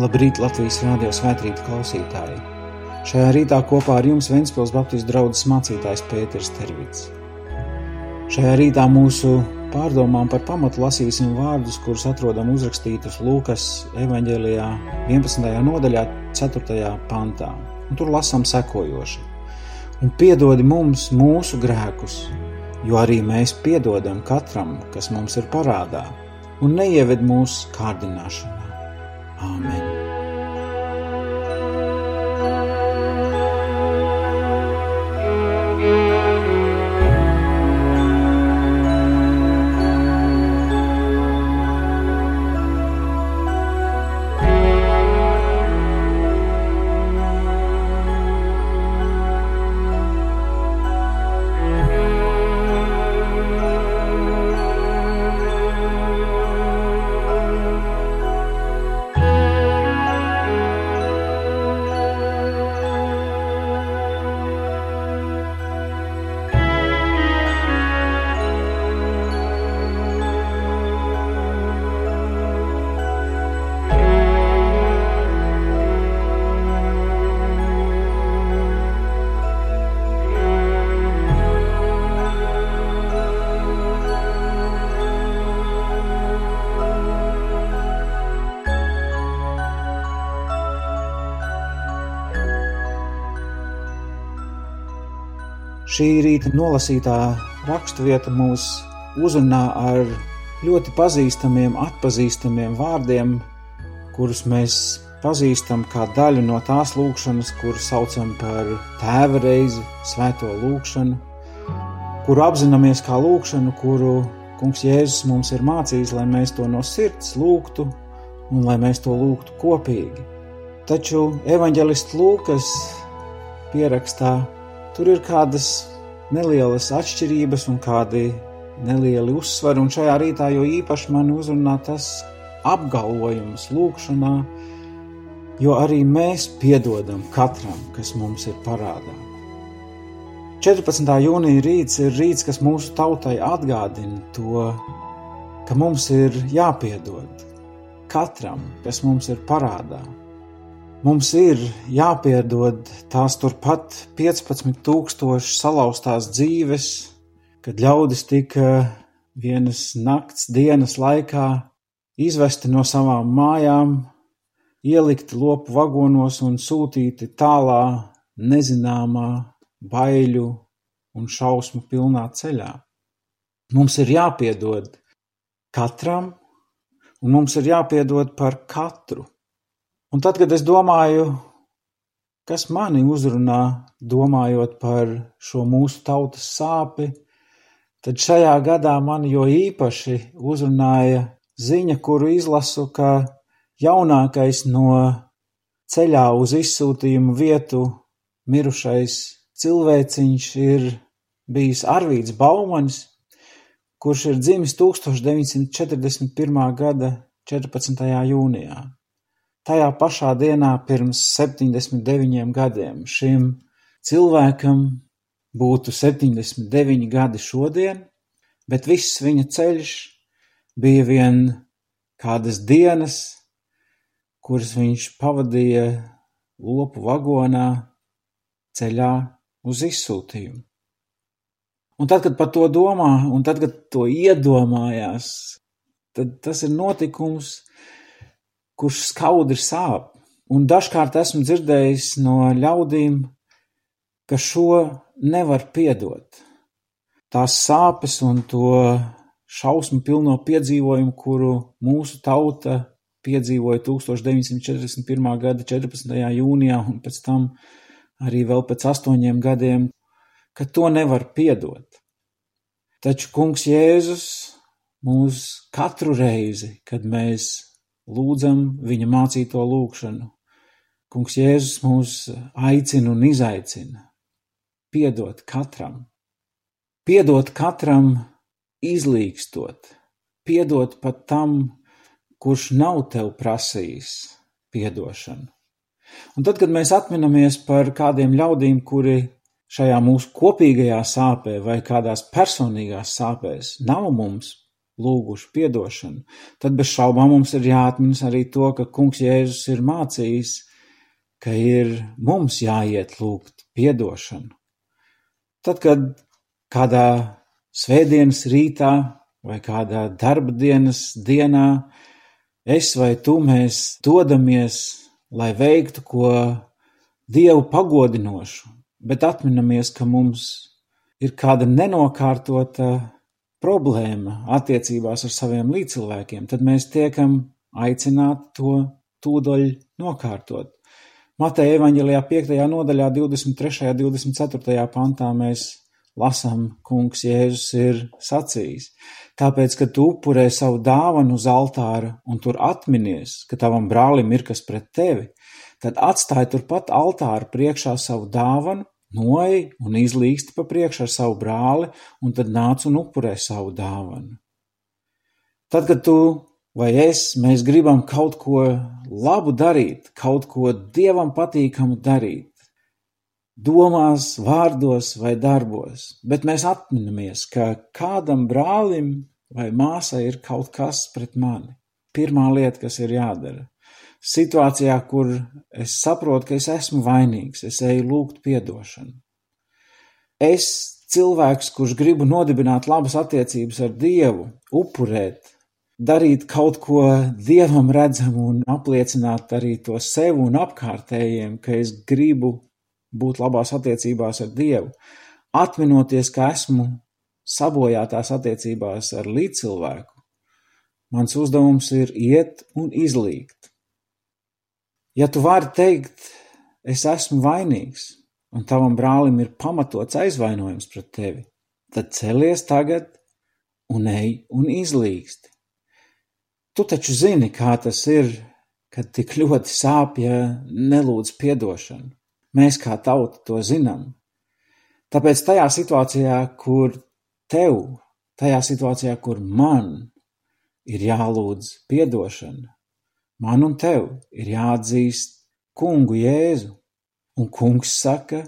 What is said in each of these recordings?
Labrīt, Latvijas Rādio svētkrīta klausītāji! Šajā rītā kopā ar jums Ventspils Baptistu draugs mācītājs Pēters Tervits. Šajā rītā mūsu pārdomām par pamatu lasīsim vārdus, kurus atrodam uzrakstītus Lūkas evaņģēlijā 11. nodaļā 4. pantā. Un tur lasām sekojoši. Un piedodi mums mūsu grēkus, jo arī mēs piedodam katram, kas mums ir parādā, un neieved mūsu kārdināšanā Amen. Šī rīta nolasītā raksturvieta mūs uzrunā ar ļoti pazīstamiem, atpazīstamiem vārdiem, kurus mēs pazīstam kā daļu no tās lūkšanas, kuras saucam par tēva reizi, svēto lūkšanu, kuru apzināmies kā lūkšanu, kuru Kungs Jēzus mums ir mācījis, lai mēs to no sirds lūgtu un lai mēs to lūgtu kopīgi. Taču evanģelists Lūkas pierakstā Tur ir kādas nelielas atšķirības un kādi nelieli uzsvari, un šajā rītā jo īpaši man uzrunā tas apgalvojums lūkšanā, jo arī mēs piedodam katram, kas mums ir parādā. 14. jūnija rīts ir rīts, kas mūsu tautai atgādina to, ka mums ir jāpiedod katram, kas mums ir parādā. Mums ir jāpiedod tās turpat 15,000 salauztās dzīves, kad ļaudis tika vienas nakts, dienas laikā izvesti no savām mājām, ielikti lopu vagonos un sūtīti tālā, nezināmā, baiļu un šausmu pilnā ceļā. Mums ir jāpiedod katram, un mums ir jāpiedod par katru. Un tad, kad es domāju, kas mani uzrunā, domājot par šo mūsu tautas sāpi, tad šajā gadā man jo īpaši uzrunāja ziņa, kuru izlasu, ka jaunākais no ceļā uz izsūtījumu vietu mirušais cilvēciņš ir bijis Arvīts Baumanis, kurš ir dzimis 1941. gada 14. jūnijā. Tajā pašā dienā pirms septiņdesmit deviņiem gadiem šim cilvēkam būtu septiņdesmit deviņi gadi šodien, bet viss viņa ceļš bija vien kādas dienas, kuras viņš pavadīja lopu vagonā ceļā uz izsūtījumu. Un tad, kad par to domā, un tad, kad to iedomājās, tad tas ir notikums, kurš skaudri sāp. Un dažkārt esmu dzirdējis no ļaudīm, ka šo nevar piedot. Tās sāpes un to šausmu pilno piedzīvojumu, kuru mūsu tauta piedzīvoja 1941. gada 14. jūnijā un pēc tam arī vēl pēc astoņiem gadiem, ka to nevar piedot. Taču kungs Jēzus mūs katru reizi, kad mēs lūdzam viņa mācīto lūgšanu. Kungs Jēzus mūs aicina un izaicina. Piedot katram, piedot katram izlīkstot, piedot pat tam, kurš nav tev prasījis piedošanu. Un tad, kad mēs atminamies par kādiem ļaudīm, kuri šajā mūsu kopīgajā sāpē vai kādās personīgās sāpēs nav mums lūguši piedošanu, tad bez šaubām mums ir jāatminas arī to, ka kungs Jēzus ir mācījis, ka ir mums jāiet lūgt piedošanu. Tad, kad kādā svētdienas rītā vai kādā darba dienas dienā es vai tu mēs dodamies, lai veiktu ko Dievu pagodinošu, bet atminamies, ka mums ir kāda nenokārtota problēma attiecībās ar saviem līdzcilvēkiem, tad mēs tiekam aicināti to tūdaļ nokārtot. Mateja evaņģelijā 5. nodaļā 23. un 24. pantā mēs lasām, kungs Jēzus ir sacījis. Tāpēc, ka tu upurē savu dāvanu uz altāra un tur atminies, ka tavam brālim ir kas pret tevi, tad atstāj turpat altāra priekšā savu dāvanu, noej un izlīgsti pa priekšu ar savu brāli, un tad nāc un upurē savu dāvanu. Tad, kad tu vai es, mēs gribam kaut ko labu darīt, kaut ko dievam patīkamu darīt, domās, vārdos vai darbos, bet mēs atminamies, ka kādam brālim vai māsai ir kaut kas pret mani. Pirmā lieta, kas ir jādara, situācijā, kur es saprotu, ka es esmu vainīgs, es eju lūgt piedošanu. Es, cilvēks, kurš gribu nodibināt labas attiecības ar Dievu, upurēt, darīt kaut ko Dievam redzamu un apliecināt arī to sev un apkārtējiem, ka es gribu būt labās attiecībās ar Dievu, atminoties, ka esmu sabojātās attiecībās ar līdzcilvēku, mans uzdevums ir iet un izlīgt. Ja tu vari teikt, es esmu vainīgs, un tavam brālim ir pamatots aizvainojums pret tevi, tad celies tagad un ej un izlīgsti. Tu taču zini, kā tas ir, kad tik ļoti sāp, ja nelūdz piedošanu. Mēs kā tauta to zinām. Tāpēc tajā situācijā, kur tev, tajā situācijā, kur man ir jālūdz piedošana, Man un tev ir jāatzīst kungu Jēzu, un kungs saka,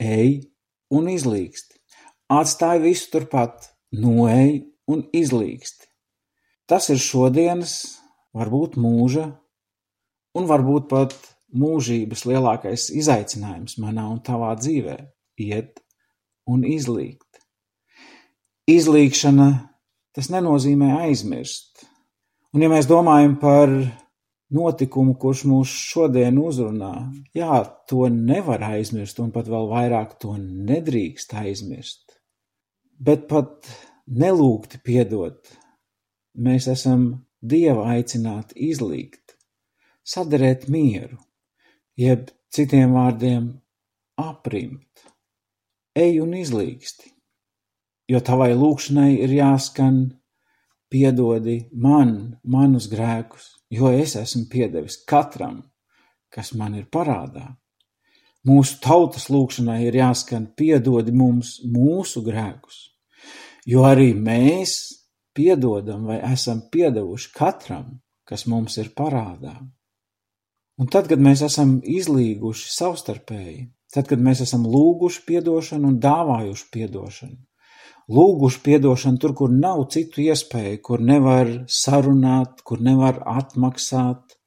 ej un izlīgsti. Atstāj visu turpat, noej un izlīgsti. Tas ir šodienas, varbūt mūža, un varbūt pat mūžības lielākais izaicinājums manā un tavā dzīvē - iet un izlīgt. Izlīgšana tas nenozīmē aizmirst, Un ja mēs domājam par notikumu, kurš mūs šodien uzrunā, jā, to nevar aizmirst, un pat vēl vairāk to nedrīkst aizmirst. Bet pat nelūgti piedot, mēs esam Dieva aicināti izlīgt, sadarēt mieru, jeb citiem vārdiem aprimt. Ej un izlīgsti, jo tavai lūkšanai ir jāskan piedodi man manus grēkus, jo es esmu piedevis katram, kas man ir parādā. Mūsu tautas lūkšanai ir jāskan piedodi mums mūsu grēkus, jo arī mēs piedodam vai esam piedevuši katram, kas mums ir parādā. Un tad, kad mēs esam izlīguši savstarpēji, tad, kad mēs esam lūguši piedošanu un dāvājuši piedošanu, lūguši piedošanu tur, kur nav citu iespēju, kur nevar sarunāt, kur nevar atmaksāt,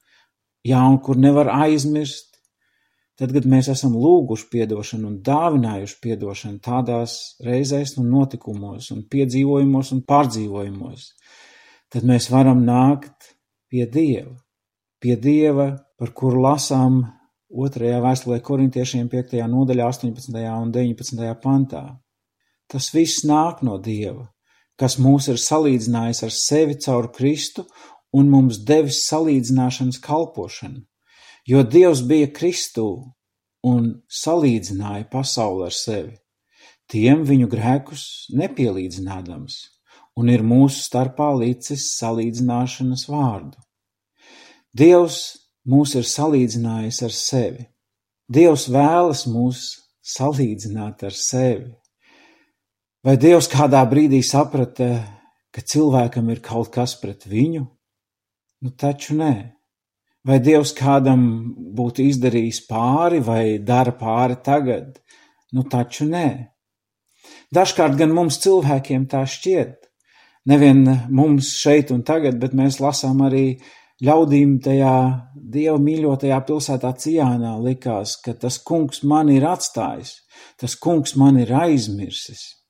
jā, un kur nevar aizmirst. Tad, kad mēs esam lūguši piedošanu un dāvinājuši piedošanu tādās reizēs un notikumos un piedzīvojumos un pārdzīvojumos, tad mēs varam nākt pie Dieva, pie Dieva, par kuru lasām otrajā vēstulē korintiešiem 5. nodaļā 18. un 19. pantā. Tas viss nāk no Dieva, kas mūs ir salīdzinājis ar sevi caur Kristu un mums devis salīdzināšanas kalpošanu, jo Dievs bija Kristū un salīdzināja pasauli ar sevi, tiem viņu grēkus nepielīdzinādams, un ir mūsu starpā licis salīdzināšanas vārdu. Dievs mūs ir salīdzinājis ar sevi. Dievs vēlas mūs salīdzināt ar sevi. Vai Dievs kādā brīdī saprata, ka cilvēkam ir kaut kas pret viņu? Nu taču nē. Vai Dievs kādam būtu izdarījis pāri vai dara pāri tagad? Nu taču nē. Dažkārt gan mums cilvēkiem tā šķiet, Nevien mums šeit un tagad, bet mēs lasām arī ļaudīm tajā Dieva mīļotajā pilsētā Cijānā likās, ka tas kungs mani ir atstājis, tas kungs mani ir aizmirsis.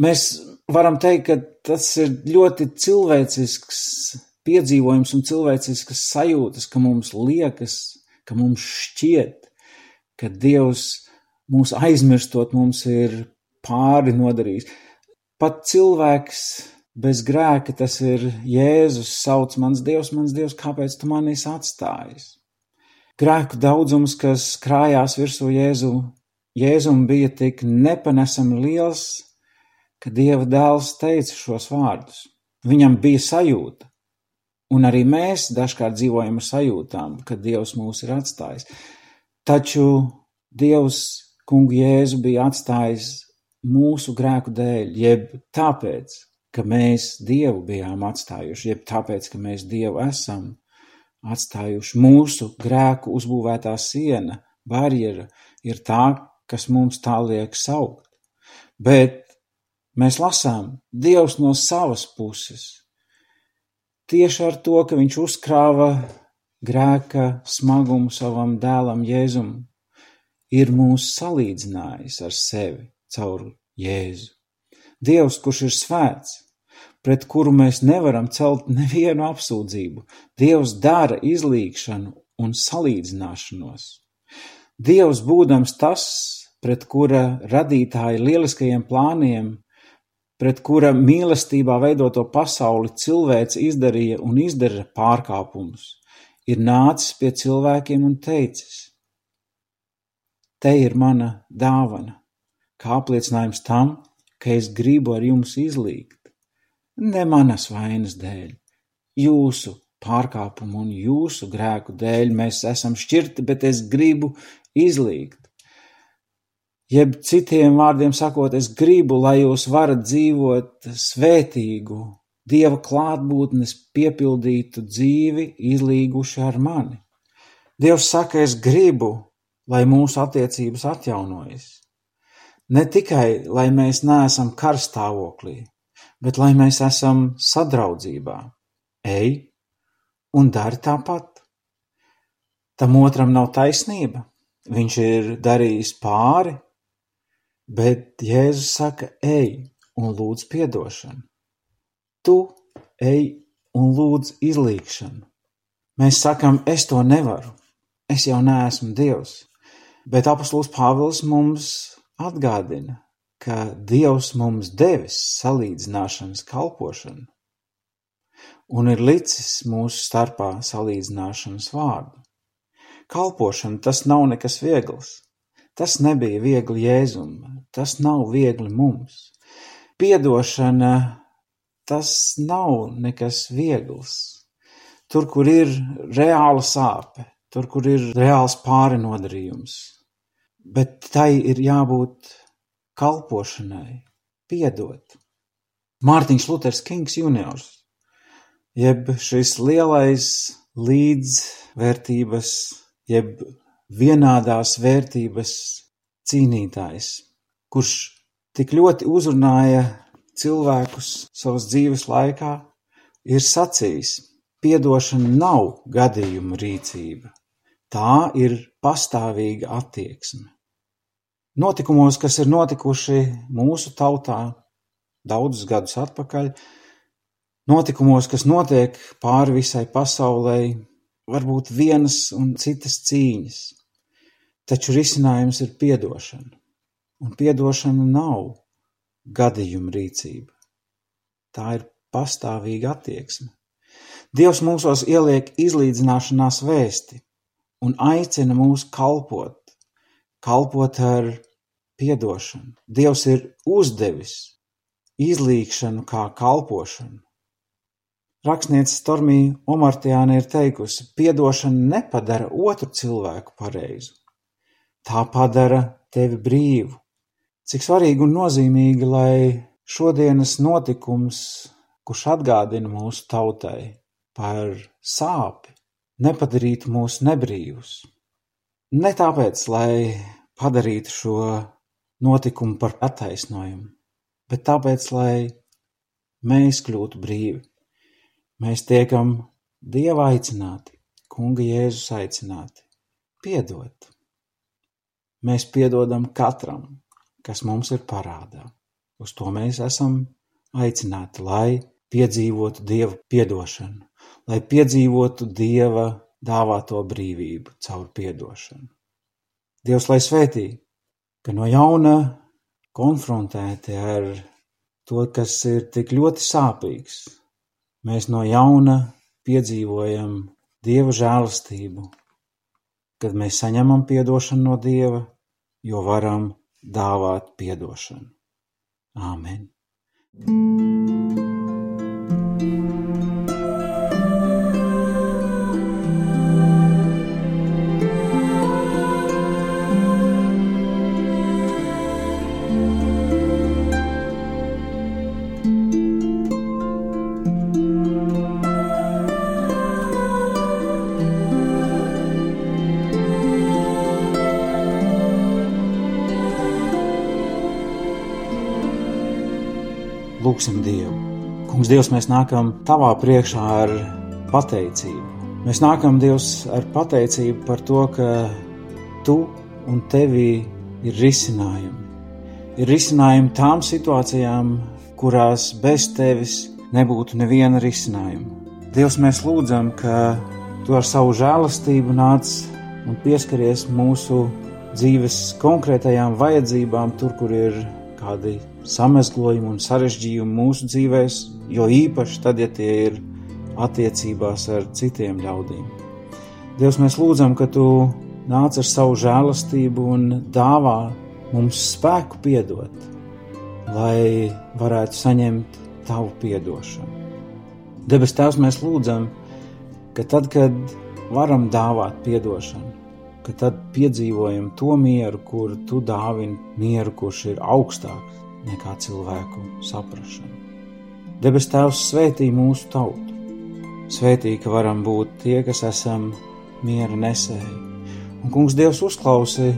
Mēs varam teikt, ka tas ir ļoti cilvēcisks piedzīvojums un cilvēciskas sajūtas, ka mums liekas, ka mums šķiet, ka Dievs mūs aizmirstot mums ir pāri nodarījis. Pat cilvēks bez grēka, tas ir Jēzus sauc mans Dievs, mans Dievs, kāpēc tu mani esi atstājis? Grēku daudzums, kas krājās virsū Jēzu, Jēzum bija tik nepanesami liels, ka Dieva dēls teica šos vārdus. Viņam bija sajūta, un arī mēs dažkārt dzīvojam ar sajūtām, ka Dievs mūs ir atstājis. Taču Dievs kungu Jēzu bija atstājis mūsu grēku dēļ, jeb tāpēc, ka mēs Dievu bijām atstājuši, jeb tāpēc, ka mēs Dievu esam atstājuši. Mūsu grēku uzbūvētā siena, barjera ir tā, kas mums tā liek saukt. Bet Mēs lasām, Dievs no savas puses, tieši ar to, ka viņš uzkrāva grēka smagumu savam dēlam Jēzum, ir mūs salīdzinājis ar sevi caur Jēzu. Dievs, kurš ir svēts, pret kuru mēs nevaram celt nevienu apsūdzību, Dievs dara izlīgšanu un salīdzināšanos. Dievs būdams tas, pret kura radītāja lieliskajiem plāniem pret kura mīlestībā veidoto pasauli cilvēks izdarīja un izdara pārkāpumus, ir nācis pie cilvēkiem un teicis: Te ir mana dāvana, kā apliecinājums tam, ka es gribu ar jums izlīgt, ne manas vainas dēļ, jūsu pārkāpumu un jūsu grēku dēļ mēs esam šķirti, bet es gribu izlīgt. Jeb citiem vārdiem sakot, es gribu, lai jūs varat dzīvot svētīgu, Dieva klātbūtnes piepildītu dzīvi, izlīguši ar mani. Dievs saka, es gribu, lai mūsu attiecības atjaunojas. Ne tikai, lai mēs neesam karstāvoklī, bet lai mēs esam sadraudzībā. Ej un dari tāpat. Tam otram nav taisnība. Viņš ir darījis pāri, Bet Jēzus saka, ej un lūdz piedošanu. Tu ej un lūdz izlīgšanu. Mēs sakam, es to nevaru, es jau neesmu Dievs. Bet apustulis Pāvils mums atgādina, ka Dievs mums devis salīdzināšanas kalpošanu un ir licis mūsu starpā salīdzināšanas vārdu. Kalpošana tas nav nekas viegls. Tas nebija viegli Jēzum, tas nav viegli mums. Piedošana, tas nav nekas viegls. Tur, kur ir reāla sāpe, tur, kur ir reāls pārinodarījums, bet tai ir jābūt kalpošanai, piedot. Mārtiņš Luters Kings juniors, jeb šis lielais līdzvērtības, jeb vienādās vērtības cīnītājs, kurš tik ļoti uzrunāja cilvēkus savas dzīves laikā, ir sacījis: Piedošana nav gadījuma rīcība, tā ir pastāvīga attieksme. Notikumos, kas ir notikuši mūsu tautā daudzus gadus atpakaļ, notikumos, kas notiek pāri visai pasaulē, var būt vienas un citas cīņas, taču risinājums ir piedošana, un piedošana nav gadījuma rīcība. Tā ir pastāvīga attieksme. Dievs mūsos ieliek izlīdzināšanās vēsti un aicina mūs kalpot, kalpot ar piedošanu. Dievs ir uzdevis izlīgšanu kā kalpošanu. Rakstniece Stormija Omartiāne ir teikusi: Piedošana nepadara otru cilvēku pareizu, tā padara tevi brīvu. Cik svarīgi un nozīmīgi, lai šodienas notikums, kurš atgādina mūsu tautai par sāpi, nepadarītu mūs nebrīvus. Ne tāpēc, lai padarītu šo notikumu par attaisnojumu, bet tāpēc, lai mēs kļūtu brīvi. Mēs tiekam Dieva aicināti, Kunga Jēzus aicināti, piedot. Mēs piedodam katram, kas mums ir parādā. Uz to mēs esam aicināti, lai piedzīvotu Dieva piedošanu, lai piedzīvotu Dieva dāvāto brīvību caur piedošanu. Dievs, lai svētī, ka no jauna konfrontēti ar to, kas ir tik ļoti sāpīgs, mēs no jauna piedzīvojam Dieva žēlastību, kad mēs saņemam piedošanu no Dieva, jo varam dāvāt piedošanu. Āmen! Lūksim Dievu. Kungs, Dievs, mēs nākam Tavā priekšā ar pateicību. Mēs nākam, Dievs, ar pateicību par to, ka Tu un Tevī ir risinājumi. Ir risinājumi tām situācijām, kurās bez Tevis nebūtu neviena risinājuma. Dievs, mēs lūdzam, ka Tu ar savu žēlastību nāc un pieskaries mūsu dzīves konkrētajām vajadzībām, tur, kur ir kādi samezglojumi un sarežģījumi mūsu dzīvēs, jo īpaši tad, ja tie ir attiecībās ar citiem ļaudīm. Dievs, mēs lūdzam, ka Tu nāc ar savu žēlastību un dāvā mums spēku piedot, lai varētu saņemt Tavu piedošanu. Debes Tēvs, mēs lūdzam, ka tad, kad varam dāvāt piedošanu, ka tad piedzīvojam to mieru, kuru Tu dāvini, mieru, kurš ir augstāks nekā cilvēku saprašana. Debes Tēvs svētī mūsu tautu, svētī, ka varam būt tie, kas esam miera nesēji. Un Kungs Dievs uzklausi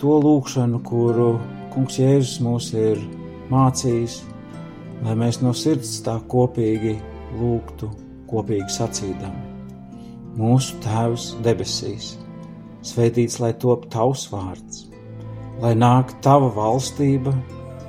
to lūgšanu, kuru Kungs Jēzus mūs ir mācījis, lai mēs no sirds tā kopīgi lūgtu, kopīgi sacīdami. Mūsu Tēvs debesīs, svētīts lai top tavs vārds, lai nāk tava valstība,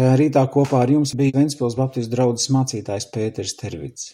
Šajā rītā kopā ar jums bija Ventspils Baptistu draudzes mācītājs Pēteris Tervids.